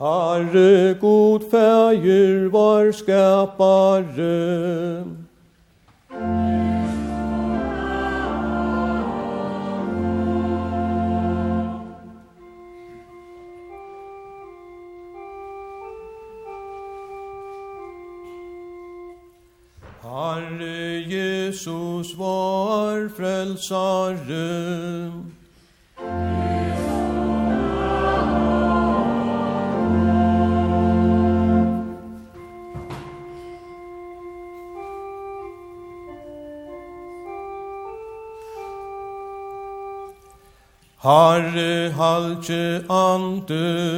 Herre, god fæger, var skapare, Helge Ande,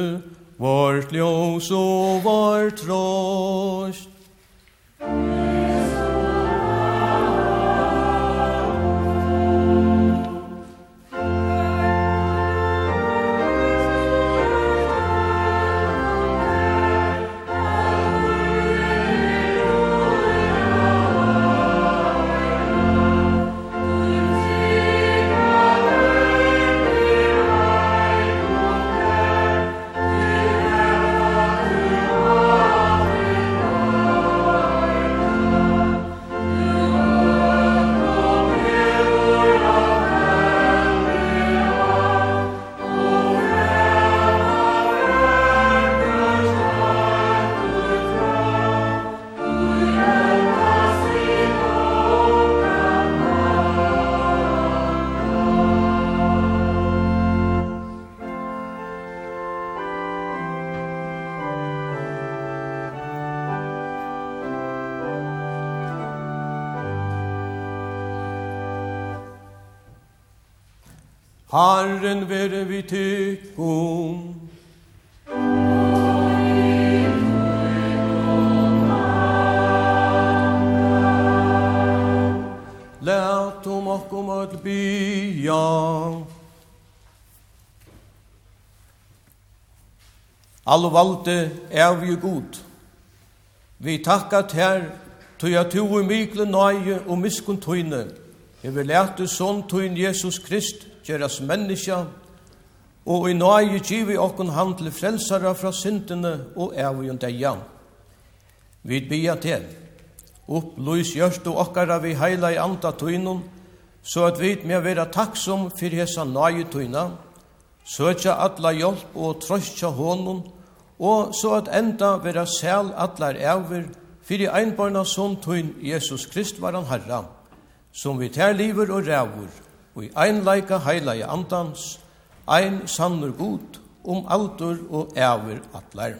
Herren vere vi til om. Lært om okkom at bya. Allo valde er vi god. Vi takka ter, tog at du i mykle nøye og miskun tøyne. Jeg vil lærte sånn tøyne Jesus Krist, gjeras menneska, og i nøye givi okkun han til frelsara fra syndene og evigen deia. Vi bia til, opplys gjørst og okkara vi heila i anda tøynun, så at vi med vera takksom for hesa nøye tøyna, søtja atla hjelp og trøstja honun, og så at enda vera sel atlar evir, fyrir einbarna son tøyn Jesus Krist var han herra, som vi tær liver og rævur, og i einleika i andans, ein sannur god om aldur og æver atlar.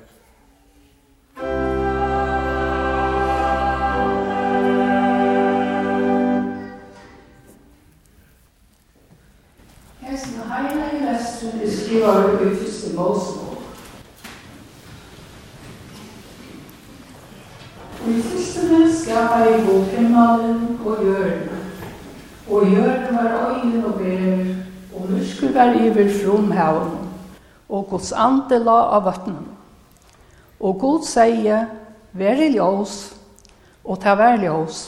Hesten heila i lesson er skrivar i fyrste Mosebok. Og i fyrste skapar i bokhemmalen og jørna og jøren var øyne og ber, og murskur var iver fromhaven, og Guds ande la av vattnen. Og Gud sier, vær i ljøs, og ta vær ljøs.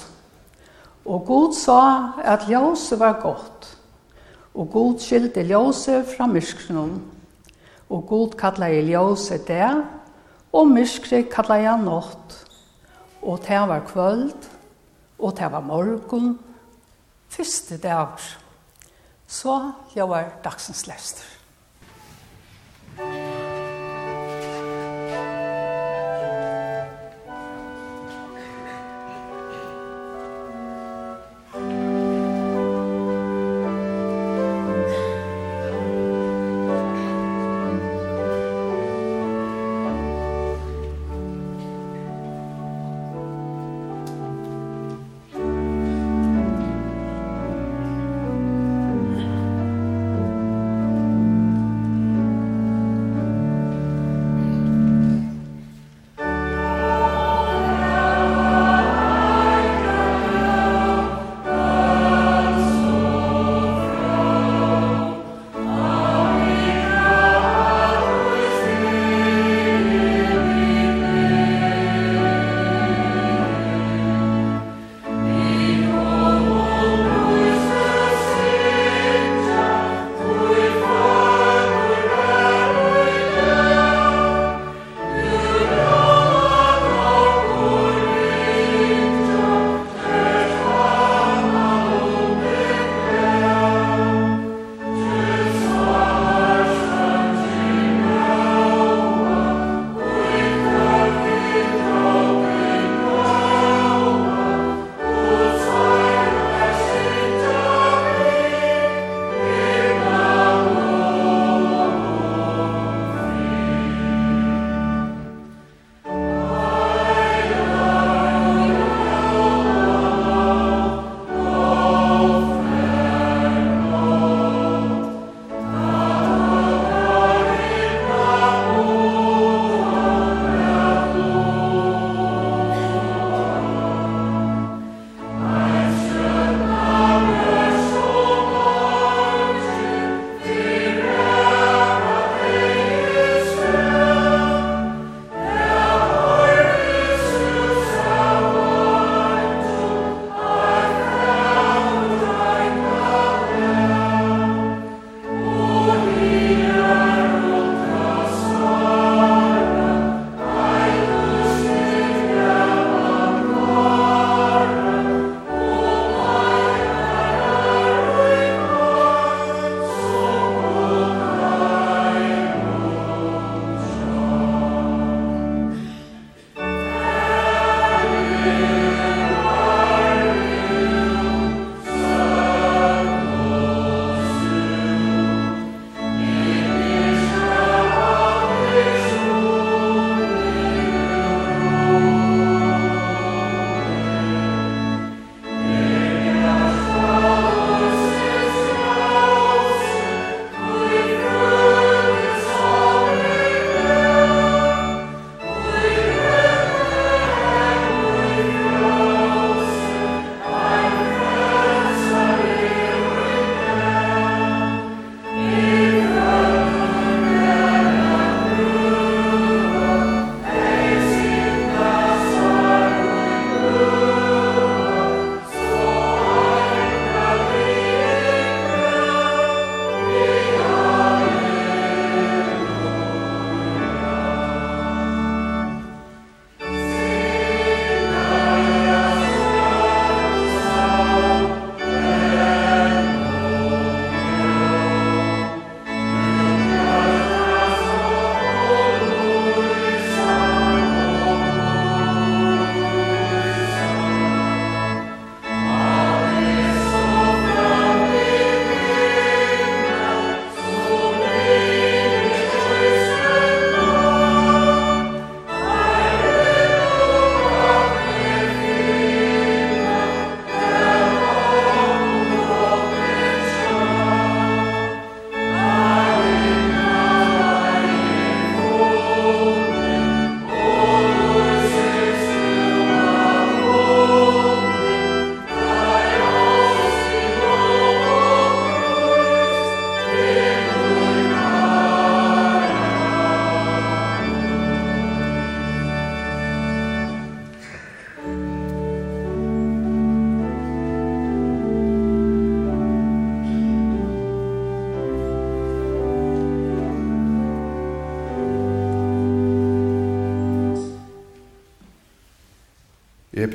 Og Gud sa at ljøset var godt, og Gud skilte ljøset fra myrskren, og Gud kallet i ljøset det, og myrskret kallet jeg nått, og det var kvöld, og det var morgen, Første dag, så jeg var dagsens lester.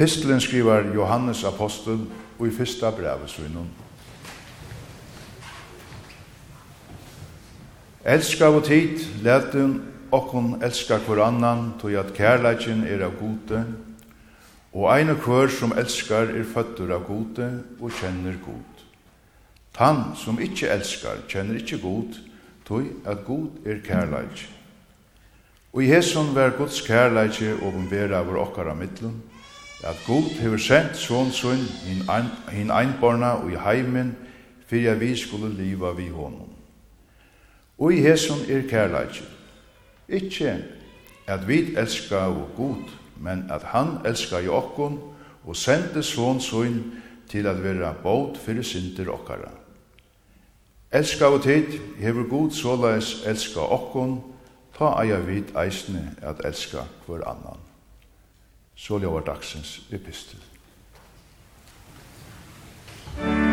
epistelen skriver Johannes apostel og i fyrsta brevet svinnen. Elska av tid, leten okkon elska hver annan, tog at kærleikin er av gode, og ein og hver som elskar er føttur av gode og kjenner god. Tan som ikkje elskar, kjenner ikkje god, tog at god er kærleikin. Og i hesson var Guds kærleiki og bombera over okkara mittlun, at Gud hefur sendt svon svon hinn einborna og i heimen fyrir at vi skulle liva vi honom. Og i hesson er kærleikje. Ikkje at vi elska og Gud, men at han elska i okkon og sendte svon svon til at vera båt fyrir synder okkara. Elska og tid hefur Gud såleis elska okkon, ta eia vid eisne at elska hver annan. Så ljóvar dagsens epistel. Musik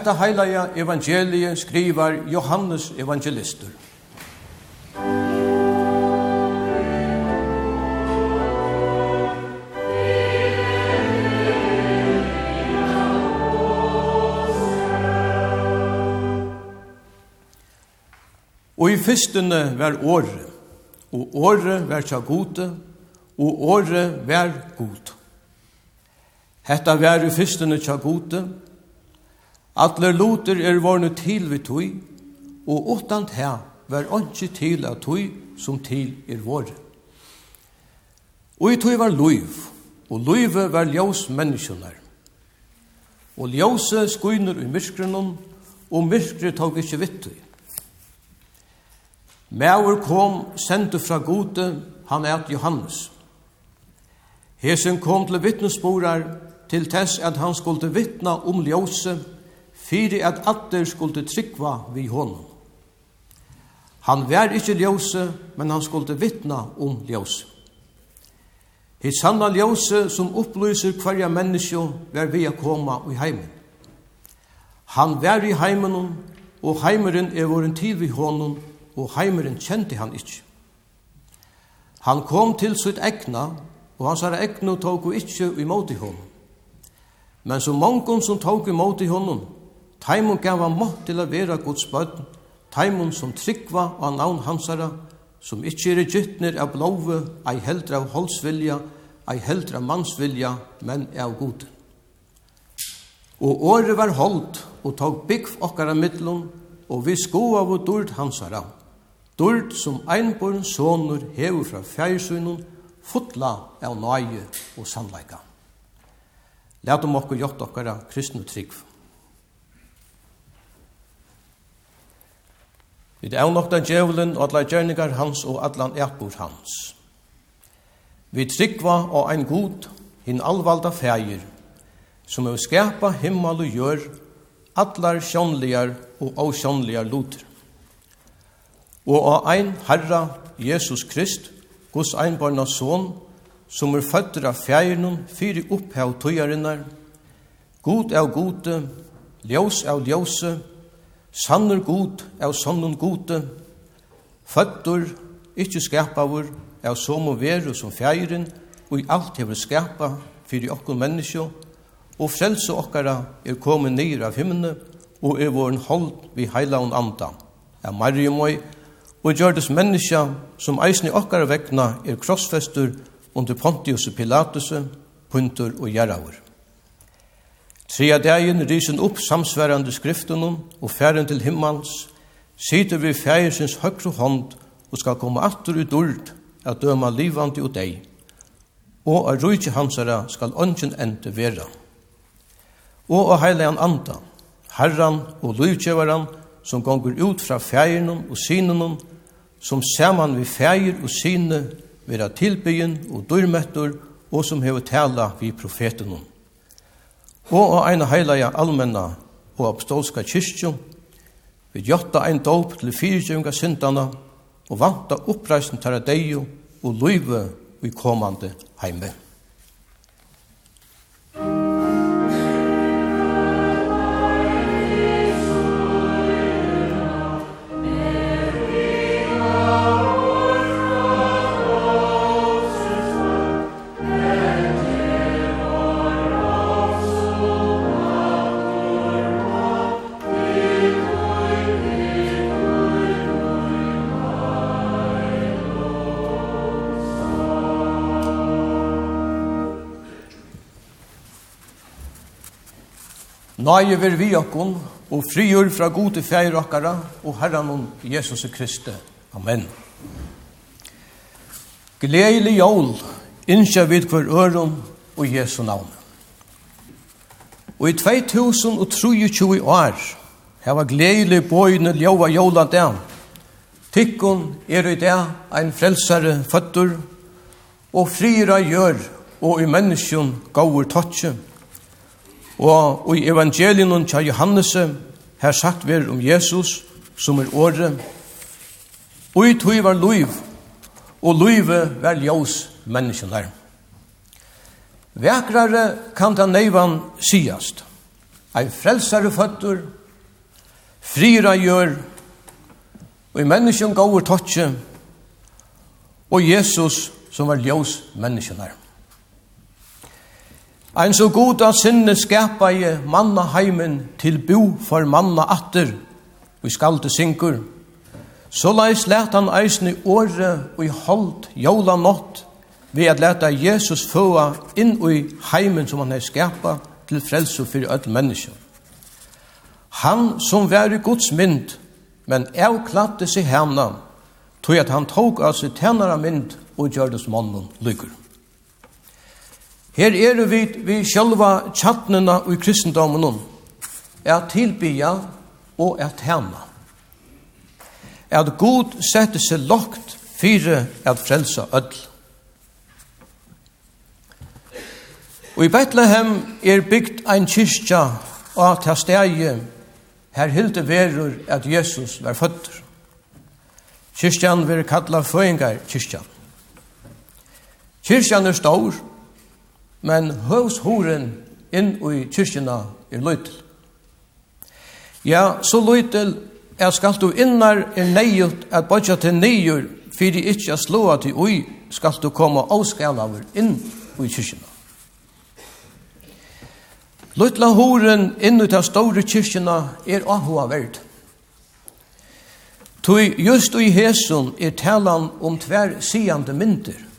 Hetta heilaja evangelie skrivar Johannes evangelistur. Og i fyrstene var året, og året var tja gode, og året var god. Hetta var i fyrstene tja gode, Atler loter er vorne til vi tui, og utan ta var onki til at tui som til er våre. Og i tui var loiv, og loive var ljós menneskjonar. Og ljóse skuiner i myrskrenon, og myrskre tog ikkje vittui. Mauer kom, sendte fra gode, han er Johannes. Hesen kom til vittnesborar, til tess at han skulle vittna om ljose, fyri at atter skulle tryggva vi honom. Han vær ikkje ljose, men han skulle vittna om ljose. Hitt sanna ljose som upplyser hverja menneskje vær vi a koma i heimen. Han vær i heimen, og heimeren er våren tid vi honom, og heimeren kjente han ikkje. Han kom til sitt egna, og hans herre egna tåg og ikkje imot i honom. Men så mongum som tåg imot i honom, Taimon gav han mått til å være Guds bøtten, taimon som tryggva av navn hansara, som ikkje er gyttner av blåve, ei heldre av holdsvilja, ei heldre av mannsvilja, men av god. Og året var holdt, og tog bygg okkara middlun, og vi sko av og dord hansara. Dord som einborn sonur hever fra fjærsunnen, fotla av nøye og sannleika. Lætum okkur gjort okkara kristne trygg. Vi er avnokta djevelen og alla gjerningar hans og allan eapur hans. Vi tryggva og ein god, hinn alvalda fægir, som er skapa himmel og gjør allar sjånligar og avsjånligar luter. Og av ein herra, Jesus Krist, Guds einbarna son, som er føtter av fægirnum, fyri opphav tøyarinnar, god av gode, ljós av ljóse, Sannur god av sannun gode, føttur, ikkje skapavur, av som og veru som fjeiren, og i alt hever skapa fyrir okkur menneskjo, og frelse okkara er komin nyr av himmene, og er våren hold vi heila og anda. Av Mariumøy, og gjørdes menneskja som eisen i okkara vekna er krossfester under Pontius og Pilatus, punter og gjerraver. Tria dagen rysen opp samsværande skriftunum og færen til himmels, sitter vi fægersins høyre hånd og skal komme atter ut ord at døma livande og deg, og av rujtje hansara skal ønsken ente vera. Og av heilegan anda, herran og livtjevaran, som gonger ut fra fægernum og synunum, som saman vi fæger og syne vera tilbyen og dyrmettur, og som hever tala vi profetunum og av eina heilaja allmenna og apostolska kyrkju, vi gjotta ein dop til fyrtjunga syndana og vanta uppreisen tæra deio og luive i komande heime. Nøye ver vi okkon, og frigjør fra gode feir okkara, og herran om Jesus Kristi. Amen. Gledelig jól, innskja vid hver øron og Jesu navn. Og i 2023 år, her var gledelig bøyne ljåa jóla an. Tikkun er i det ein frelsare føtter, og frira gjør, og i menneskjon gaur totje. Og i evangelien tja Johannes her sagt vi om Jesus som er åre. i tui var luiv, og luive var ljós menneskene. Vekrare kan ta neivan siast. Ei frelsare føtter, frira gjør, og i menneskene gaur totje, og Jesus som var ljós menneskene. Ein så god av sinne skapa i manna heimen til bo for manna atter, og skalde synkur. Så leis let han eisne åre og i holdt jola nått, ved at leta Jesus føa inn i heimen som han har skapa til frelse for alle mennesker. Han som var i Guds mynd, men avklatte seg henne, tog at han tog av seg tjenere mynd og gjør det som mannen lykker. Her er vi, vi sjølva tjattnena i kristendommen er tilbya og er tjena. Er god sette seg lagt fire er frelsa ødl. Og i Betlehem er bygd ein kyrkja og ta stegi her hilde verur at Jesus var føtter. Kyrkjan vil kalla føyngar kyrkjan. Kyrkjan er stor men høvshoren inn i kyrkjena er løytel. Ja, så løytel er skal du innar er neiut at bodja til neiur fyrir ikkje a slåa til ui skal du koma avskalaver inn i kyrkjena. Løytla horen inn i ta store kyrkjena er ahua verd. Tui just i hesum er talan om tver siande myndir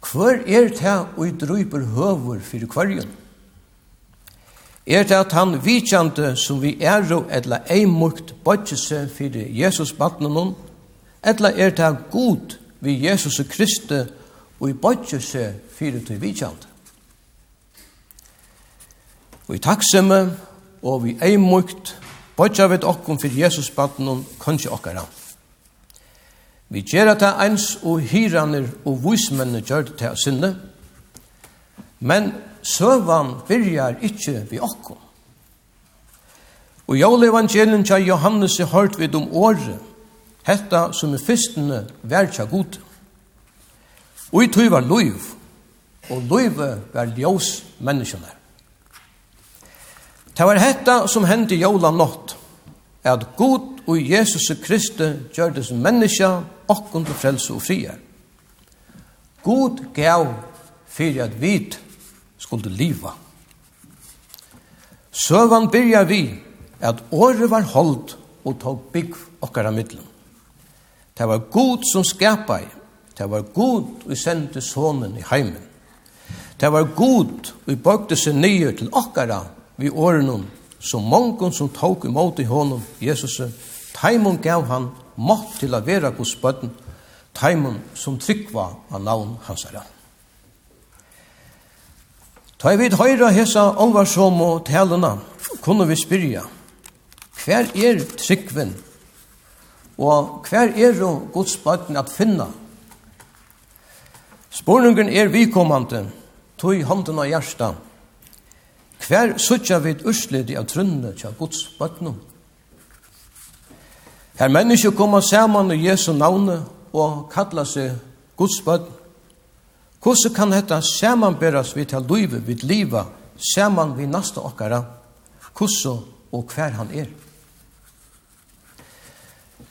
Hvor er det og drøyper høver for kvarjen? Er det at han vidkjante som vi er og etla eimukt bodgjese for Jesus batnenon, etla er det god vi Jesus og Kristi og i bodgjese for til vidkjante. Og i takksomme og vi eimukt bodgjave okkom for Jesus batnenon kanskje okkara. Amen. Vi gjør det ens og hyraner og vismennene gjør det til sinne, men søvann virjar ikkje vi okkom. Og jævlig evangelien tja Johannes i hørt vid om året, hetta som i fyrstene vær tja god. Og i tog var loiv, og loive var ljós menneskene. Det var hetta som hendte jævla nått, at god og Jesus Kristus gjør det som menneskene okkun til frelse og frier. God gav fyrir at vit skulle liva. Søvan byrja vi at året var holdt og tog bygg okkara middelen. Det var god som skapai. Det var god vi sendte sonen i heimen. Det var god vi bøkte seg nye til okkara vi åren som mongon som tog imot i honom, Jesus, taimun gav han mått til å være Guds bøtten, taimun som tryggva av navn hans herre. Ta i vid høyra hesa alvarsom og talena, kunne vi spyrja, hver er tryggven, og hver er jo Guds bøtten at finna? Spårningen er vikommande, tog hånden av hjertet, hver suttja vid urslidi av trunne til Guds bøttenum. Her mennesker kommer sammen i Jesu navne og kallar seg Guds bøtten. Hvordan kan dette samanberes vi til livet, vi livet, saman vi nasta okkara, hvordan og hver han er.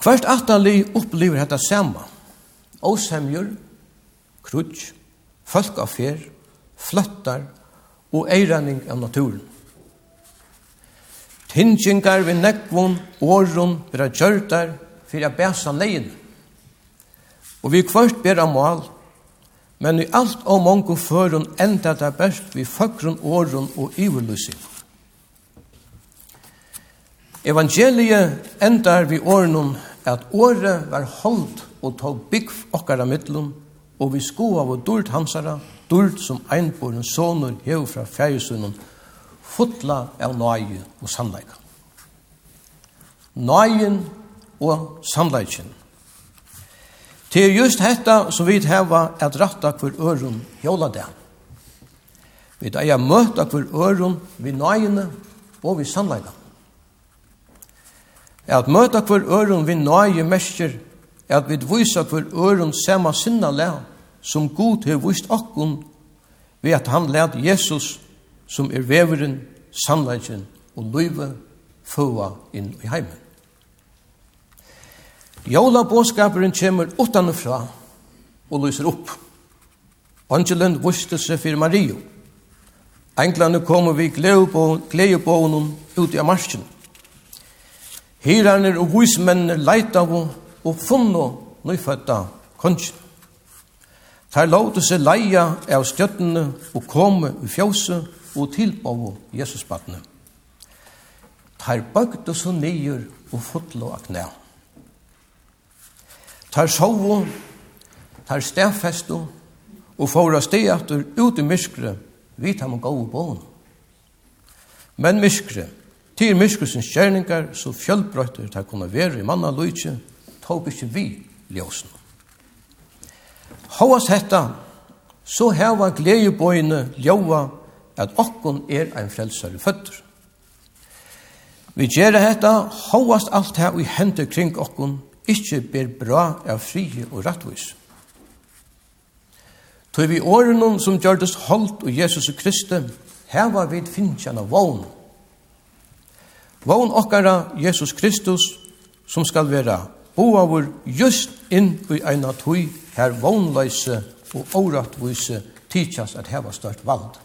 Hvert atali opplever dette saman. Åsemjur, krutsk, folk av fer, fløttar og eiraning av naturen. Tingingar vi nekvun, årun, vera gjørdar, fyrir a bæsa leien. Og vi kvart bera mål, men i alt og mongu førun enda det best vi føkrun årun og iverlusin. Evangeliet endar vi årnum at året var holdt og tog bygg okkara mittlum, og vi skoa av og dult hansara, dult som einboren sonur hev fra fægjusunum, fotla av nøye og sannleika. Nøyen og sannleikken. Det er just dette som vi heva at ratta hver øron hjola det. Vi eier møtta hver øron vi nøyene og vi sannleika. At møta hver øron vi nøye mestjer at vi vise hver øron sema sinna le som god har vist okkun ved at han led Jesus som er veveren, sannleggen og løyve føa inn i heimen. Jóla båskaperen kommer utanfra og lyser opp. Angelen vuste seg for Mario. Englene kom vi glede på henne ut i marsjen. Hirene og vismennene leite av og funne nøyfødda kongen. Der lovte seg leia av stjøttene og komme i fjøset og tilbåg Jesus badne. Tar bøgde så nyer og fotlo av knæ. Tar sovo, tar stedfesto og får av stedater ut i myskre, vi tar man gode bån. Men myskre, til myskre sin kjerningar, så fjølbrøyter tar kunne være i manna lujtje, tåg ikke vi ljósen. Håas hetta, så heva gledjebøyne ljóa at okkon er ein frelsare føtter. Vi gjerra hetta, hovast alt her vi henter kring okkon, ikkje ber bra av frie og rattvis. Tøy vi årenon som gjørdes holdt og Jesus og Kristi, her var vi finnjana vogn. Vogn okkara Jesus Kristus, som skal vera boavur just inn i eina tøy her vognleise og åratvise tidsjans at heva størt vald.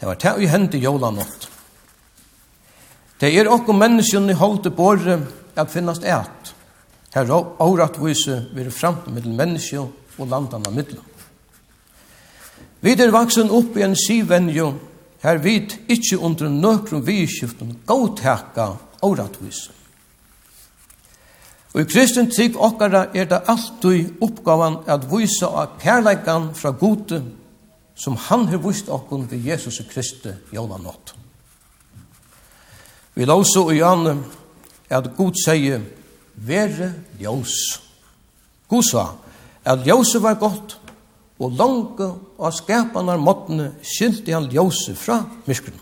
Det var det vi hendte jola nått. Det er okko menneskjen i holdt båre at finnast eit. Her åratvise vi er framt middel menneskje og landene av middelen. Vi er vaksen opp i en sivenjo her vit ikkje under nøkron vidskiften gåteka åratvise. Og i kristen trygg okkara er det alltid oppgavan at vise av kærleikan fra gode som han har vist okkon ved Jesus Kristi jólanått. Vi låser og Janne at Gud sier, Vere ljós. Gud sa, at ljóse var godt, og langt av skapanar måttene skilte han ljóse fra myskren.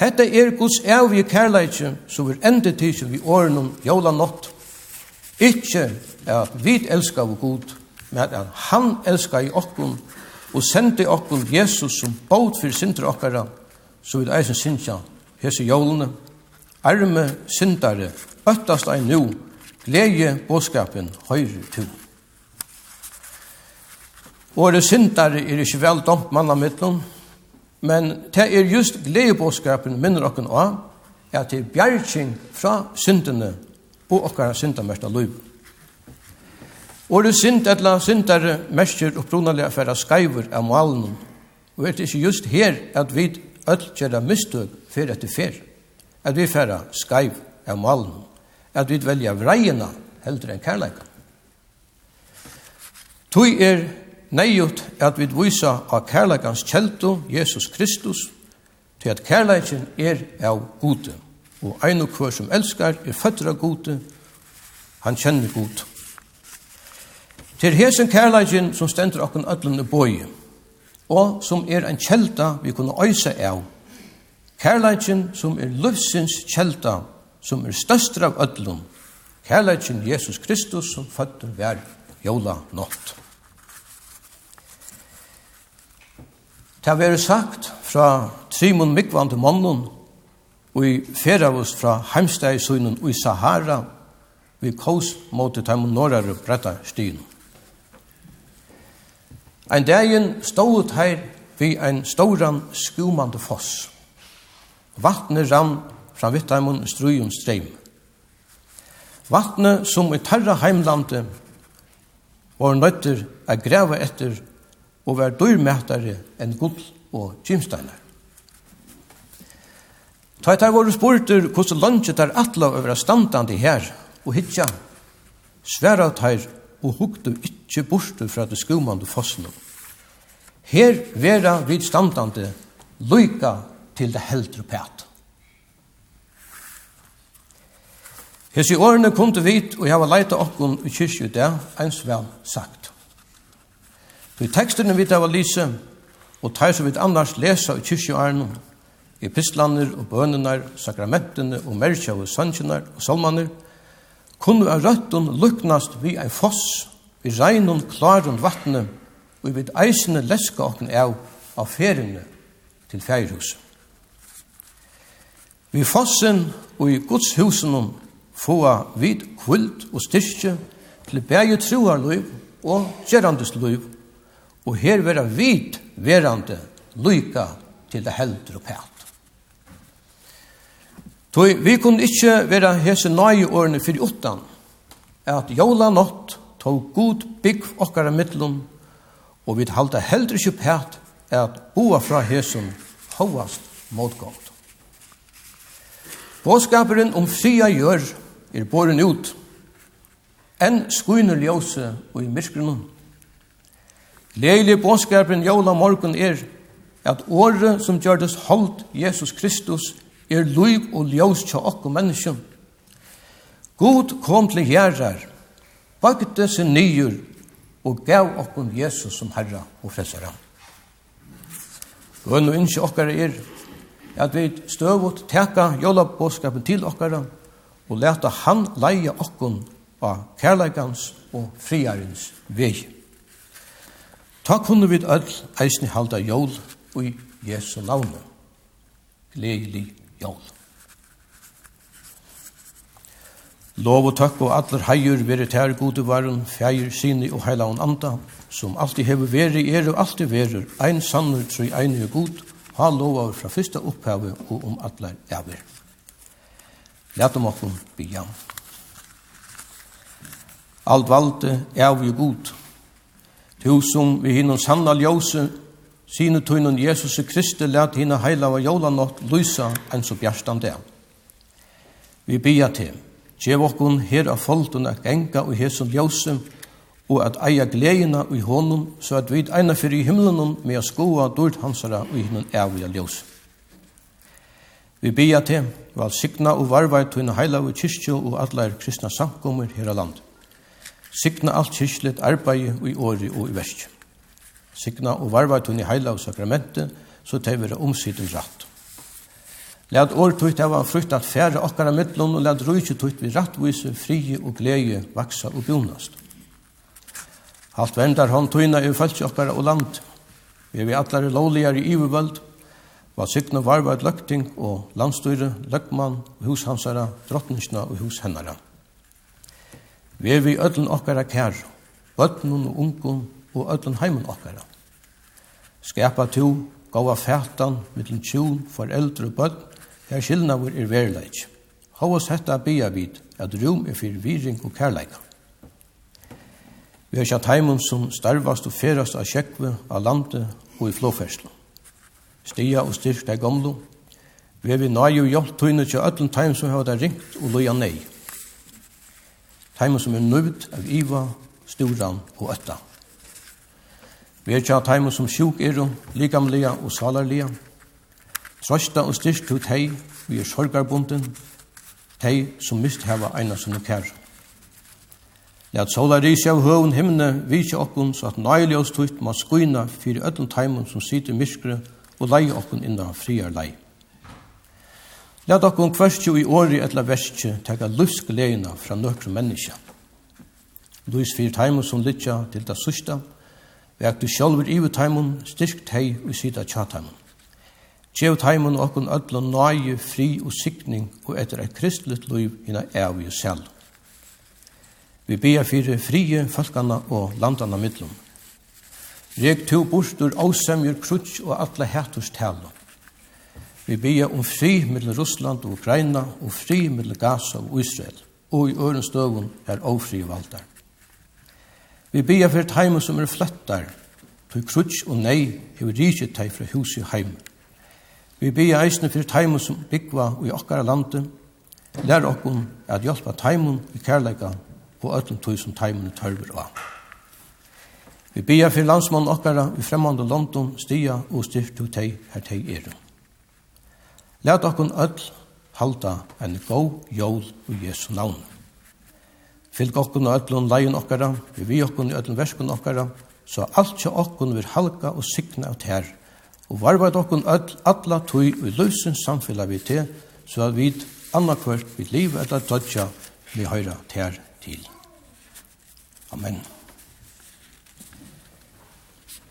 Hetta er Guds evige kærleikje som er endet tidsen vi åren om jóla nått. Ikke at vi elskar vår god, men at han elskar i okkun og sendi okkur Jesus som bót fyrir synder okkara, så vil eisen syndja hese jólene, arme syndare, öttast ein nu, gleje båskapen høyre tu. Åre syndare er ikke vel domt manna mittlun, men det er just gleje båskapen minner okken av, at det er bjergjeng fra syndene og okkara syndamersta løyve. Og det synd etla syndare mestir upprunalega færa skaivur av malen. Og er det ikke just her at vi öll gjerra mistøk fyrir etter fer. At vi færa skaiv av malen. At vi velja vreina heldur enn kærleika. Tui er neiut at vi visa av kærleikans kjeldu, Jesus Kristus, til at kærleikin er av gode. Og ein og hver som elskar er føtter av gode, han kjenner gode. Til hesen kærleikin som stendur okkun öllun i boi, og som er en kjelta vi kunne øysa av. Kærleikin som er løvsins kjelta, som er størst av öllun. Kærleikin Jesus Kristus som føtter vær jola nått. Det har sagt fra Trimon Mikvand til mannen, og i fer av oss fra heimsteg i Sahara, vi kås mot det norra bretta stien. Ein dagen stod her vi ein storan skumande foss. Vattnet rann fra vittamon strujum streim. Vattnet som i tarra heimlandet var nøytter a greve etter og var dyrmættare enn gull og kymsteinar. Ta etter våre spurter hvordan lunget er atla over standandi her og hitja, sværa teir og hukte ikkje borte fra det skumande fossene. Her vera vid standande lyka til det heldre pæt. Hesi årene kom til vit, og jeg var leita okkon i kyrkju det, eins vel sagt. Så i tekstene vi tar lise, og tar som vi annars lesa i kyrkju årene, epistlaner og bønene, sakramentene og merkja og sannsjene og salmaner, og kunne av røtten luknast vi ein foss, vi reinun klarun vattne, og vi eisene leska okken av av feriene til feirhus. Vi fossen og i Guds husen få vid kvult og styrke til bæge troarløyv og gjerrandesløyv, og her vera vid verande lyka til det heldur og pæl. Toi, vi kunne ikkje vera hese nøye årene fyrir utan, at jola nått tog god bygg okkara mittlum, og vi halda heldur ikkje pæt at boa fra hesen hovast motgått. Båskaperen om fria gjør er båren ut, enn skuiner ljøse og i myrkgrunnen. Leilig båskaperen jola morgun er, at året som gjørdes holdt Jesus Kristus er liv og ljós til okko menneskjum. God kom til gjerrar, bakte sin nyur og gav okkur Jesus som Herra og Frelsara. Gønn og innskje okkara er at vi støvot teka jólabåskapen til okkara og leta han leie okkun av kærleikans og friarins vei. Ta kunne vi öll eisni halda jól i Jesu navne. Gledelig jól. Lov og takk og allar heier veri tær gode varun, feir, sinni og heila og anda, som alltid hefur veri, er og alltid verur, ein sannur tru einu er god, ha lovar fra fyrsta opphavet og om allar eivir. Lætum okkum bygja. Alt valde er vi god. Tu som vi hinnom sanna ljóse Sine tunnen Jesus Kristi lät hina heila av jolanått lysa enn så bjärstan det. Vi bia til, Gjev okkun her av folten at genga og hesum ljósum og at eia gleina i honum så at vi eina fyrir i himlunum med a skoa dort hansara og hinnun evia ljós. Vi bia til, val signa og varvai tuin heila og kyrkjo og allar kristna samkommer her av land. Signa alt kyrklet arbeid i åri og i verskjum signa og varvar tunni heila og sakramentet, så tei vera omsiden ratt. Læt år tutt hava frukt at færre okkara mittlån, og læt rujtje tutt vi rattvise, frie og glede vaksa og bjonast. Halt vendar hånd tøyna i fæltsi okkara og land. Vi er vi atlare lovligar i ivervöld, var signa varva et løkting og landstyre, løkman, hushansara, drottningsna og hushennara. Vi er vi ödlen okkara kær, bøtnun og ungun og ödlen heimen okkara skapa to, gåa fætan, mittel tjun, foreldre og bøtt, her skilnaver er verileik. Havas hetta bia vid at rum er fyrir viring og kærleika. Vi har kjatt heimen som starvast og ferast av kjekve, av landet og i flåferslo. Stia og styrk deg gamlo. Vi er vi nøy og hjelp tøyne til ødlen teim som har ringt og loja nei. Teim som er nøyd av iva, storan og øtta. Vi er tja teimen som sjuk er og likamlega og salarlega. Trøsta og styrst til tei, vi er sorgarbunden, tei som mist heva eina som er kæra. Læt sola risi av høvun himne vise okkun, så at nøyli oss tutt ma skuina fyrir öllum teimun som sitter myskre og leie okkun inna friar lei. Læt okkun kvørstju i åri etla verskje teka leina fra nøkru menneska. Lys fyrir teimen som litja til da sørsta, Vek du sjálfur ivi taimun, styrk tei og sida tja taimun. Gjev taimun okkun öllun nøye, fri og sikning og etter eit kristligt liv hina evi og sel. Vi bia fyrir frie falkana og landana mittlum. Rek tu bostur åsemjur krutsk og atle hættust tala. Vi bia om fri mellom Russland og Ukraina og fri mellom Gaza og Israel og i øren støvun er ofri valdar. Vi bia for heimen som er fløttar, tog krutsk og nei hever rikje tei fra huset heim. Vi bia eisne for heimen som byggva og i okkara landet, lær okkon at hjelpa heimen i kærleika og öllum tog som heimen er tørver av. Vi bia for landsmann okkara i fremmande London stia og styrt tog teg her teg er. Lær okkon öll halda en god jól og Jesu navn. Fylg okkun og öllun leion okkara, vi vi okkun i öllun verskun okkara, så alt tja okkun vir halka og sikna av tær. Og varvart okkun öll, alla tui vi løsens samfella vi te, så at vi annakvart vi liv eller dødja vi høyra tær til. Amen.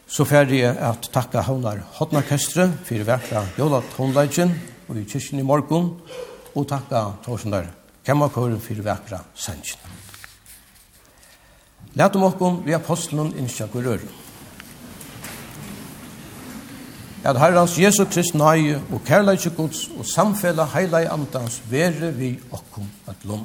Så ferdig jeg at takka Havnar Hotnarkestre for verkra Jola Håndleidjen og i kyrkjen i morgon, og takka Torsen der Kemmakøren for verkra Sensjen. Læt om okkom vi apostelen innskja hvor. At Herrans Jesu Krist nøye og kærleikje gods og samfella heilige andans vere vi okkom at lom.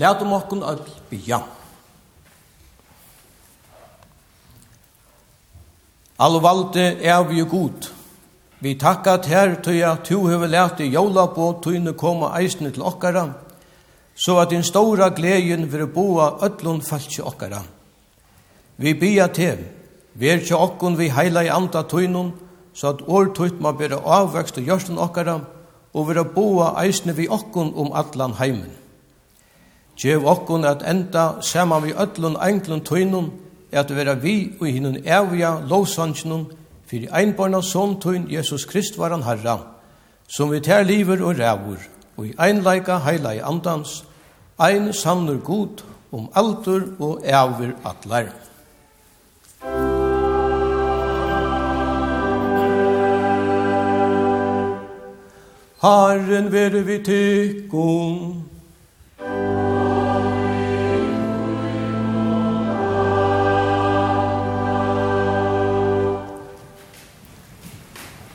Læt om okkun öll bya. Alvalde er vi god. Vi takka ter tøya tu hever lært i jola på tøyne koma eisne til okkara, so at din stóra gleden vil boa falt falki okkara. Vi bya te, er til okkun vi heila i anda tøynun, så at år tøyt ma bera avvekst og gjørsten okkara og vil boa eisne vi okkun um allan heimen. Gjev okkun at enda saman vi öllun englun tøynun, at vera vi og hinnun evja lovsanginun, fyrir einbarna son tøyn Jesus Krist var han herra, som vi ter liver og rævur, og i einleika heila i andans, ein sannur god om altur og evir atlar. Herren vere vi tykkum,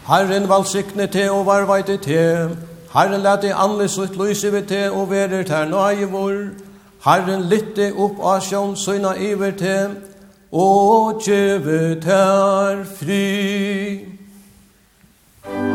Herren valsikne te og varvaite te. Herren lette anle sutt lyse vi te og verer ter nøye vår. Herren lytte opp av sjån søgna iver te og gjeve ter fri. Musik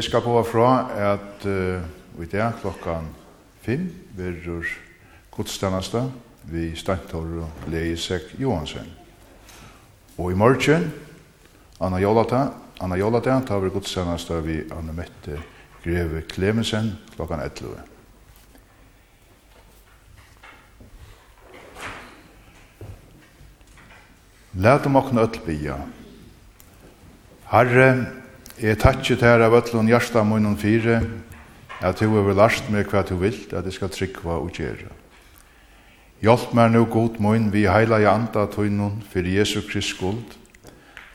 Jeg skal gå fra at uh, i dag klokkan fem verur gudstannasta vi Stantor og Leisek Johansen. Og i morgen, Anna Jolata, Anna Jolata tar vi gudstannasta vi Anna Mette Greve Klemensen klokkan 11. Lætum okna öll bia. Herre, Jeg takkje tæra vøtlun hjarta munnen fire, at du har last meg hva du vil, at jeg skal trykva og gjøre. Hjelp meg nu god munn vi heila i anda tøynun for Jesu Krist skuld,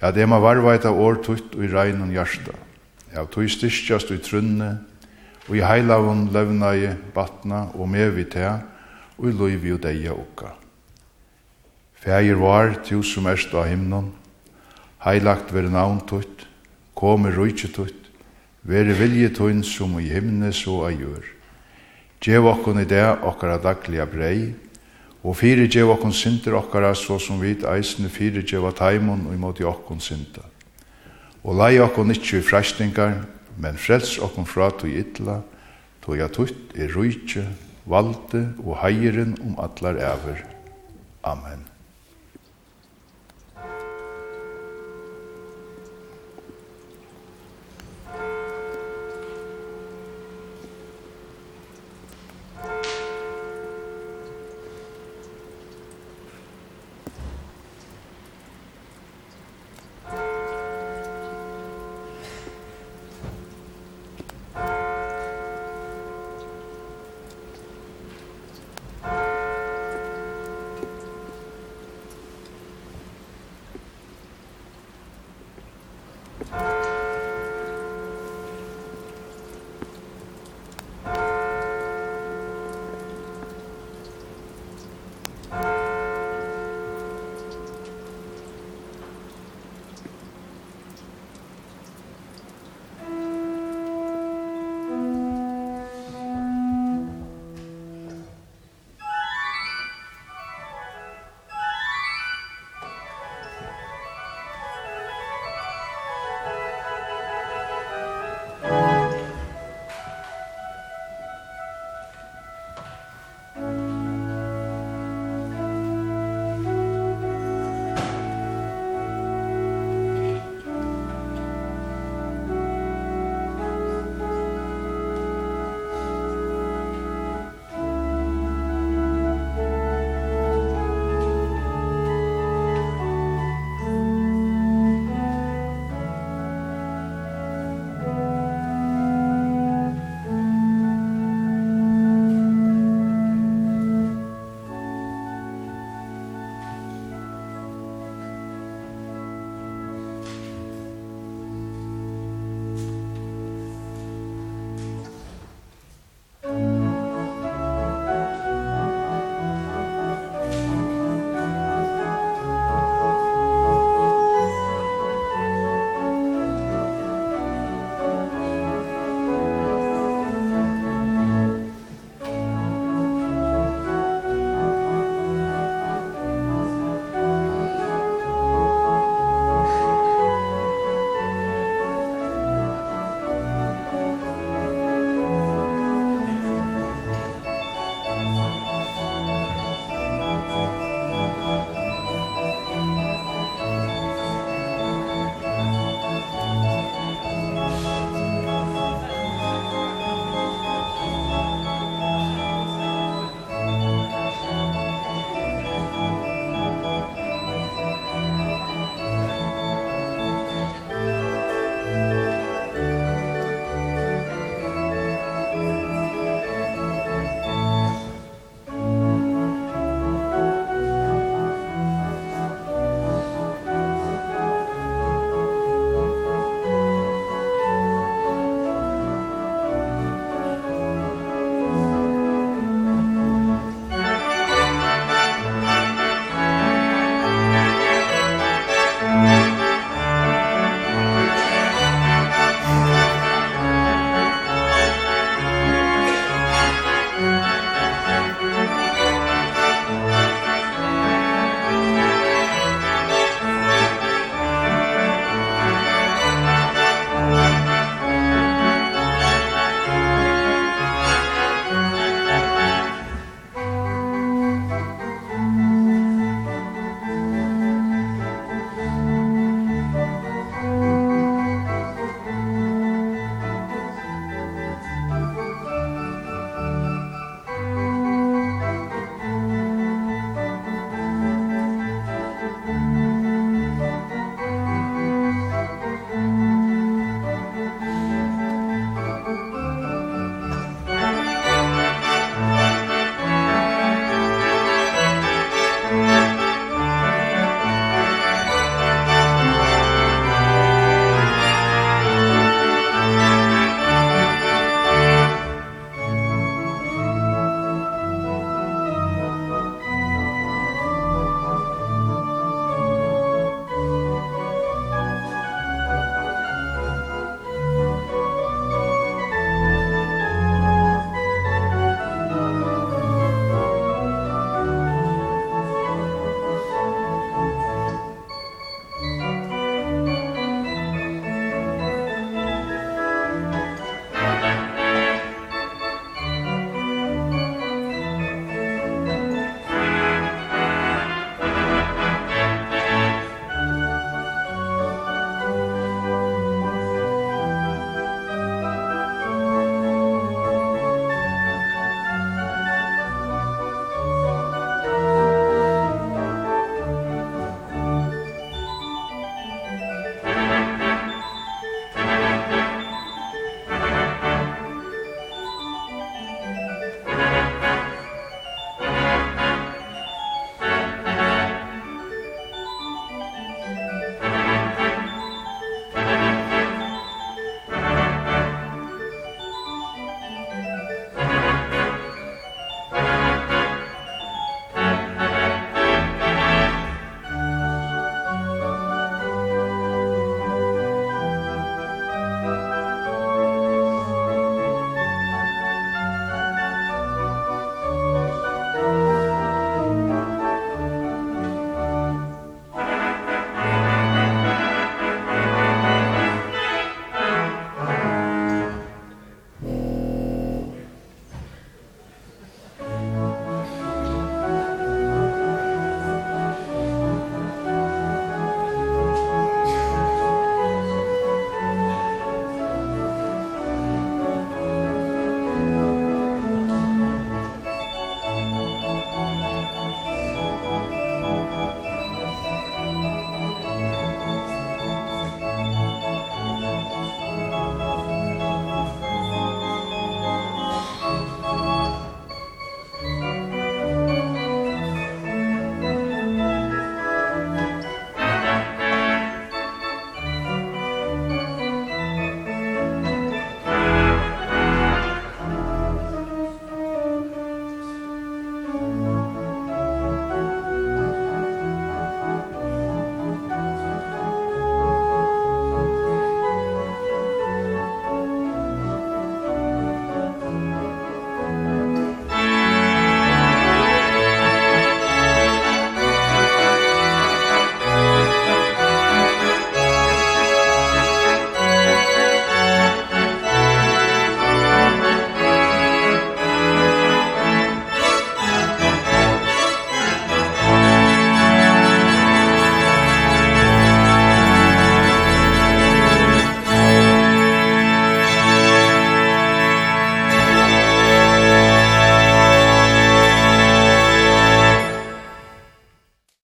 at jeg må varva et av år tutt og i reinun hjarta. Jeg tøy styrkjast i trunne, og i heila vun levna i batna og med vi te, og i loivi og deia okka. Fægir var, tu som erst av himnon, heilagt veri navn tøyt, Kom i rujtje tutt, veri vilje tunn som i himne så a gjør. Gjev okkon i det okkara dagliga brei, og fire gjev okkon synder okkara så som vit eisne fire gjev taimon og imot i okkon synda. Og lei okkon ikkje i fræstingar, men frels okkon fra tog ytla, tog ja tutt i rujtje, valde og heieren om allar ever. Amen.